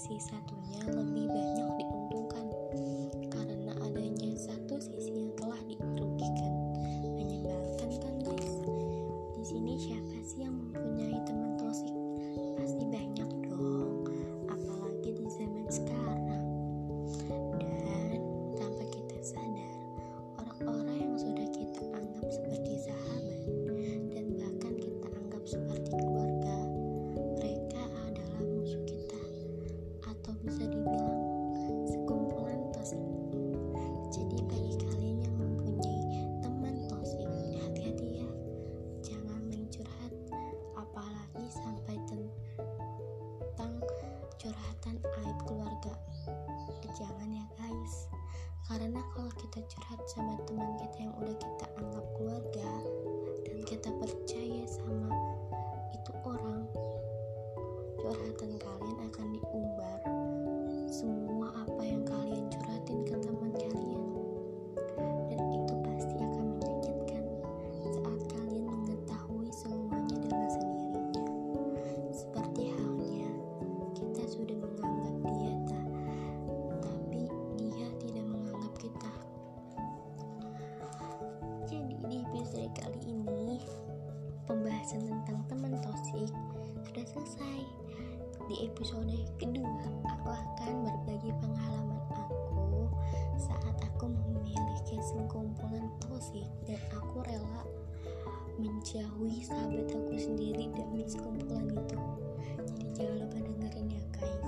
sisi satunya lebih banyak diuntungkan karena adanya satu sisi yang telah dirugikan. Menyebalkan kan guys? Di sini siapa sih yang mau karena kalau kita curhat sama teman kita yang udah kita anggap keluarga dan kita percaya sama itu orang curhatan kalian kali ini pembahasan tentang teman tosik sudah selesai. Di episode kedua aku akan berbagi pengalaman aku saat aku memiliki sekumpulan tosik dan aku rela menjauhi sahabat aku sendiri demi sekumpulan itu. Jadi jangan lupa dengerin ya guys